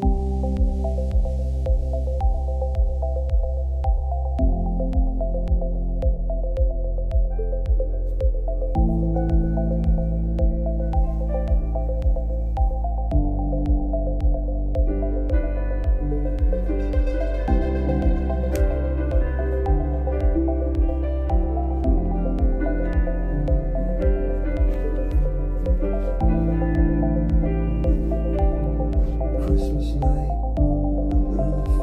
Christmas night,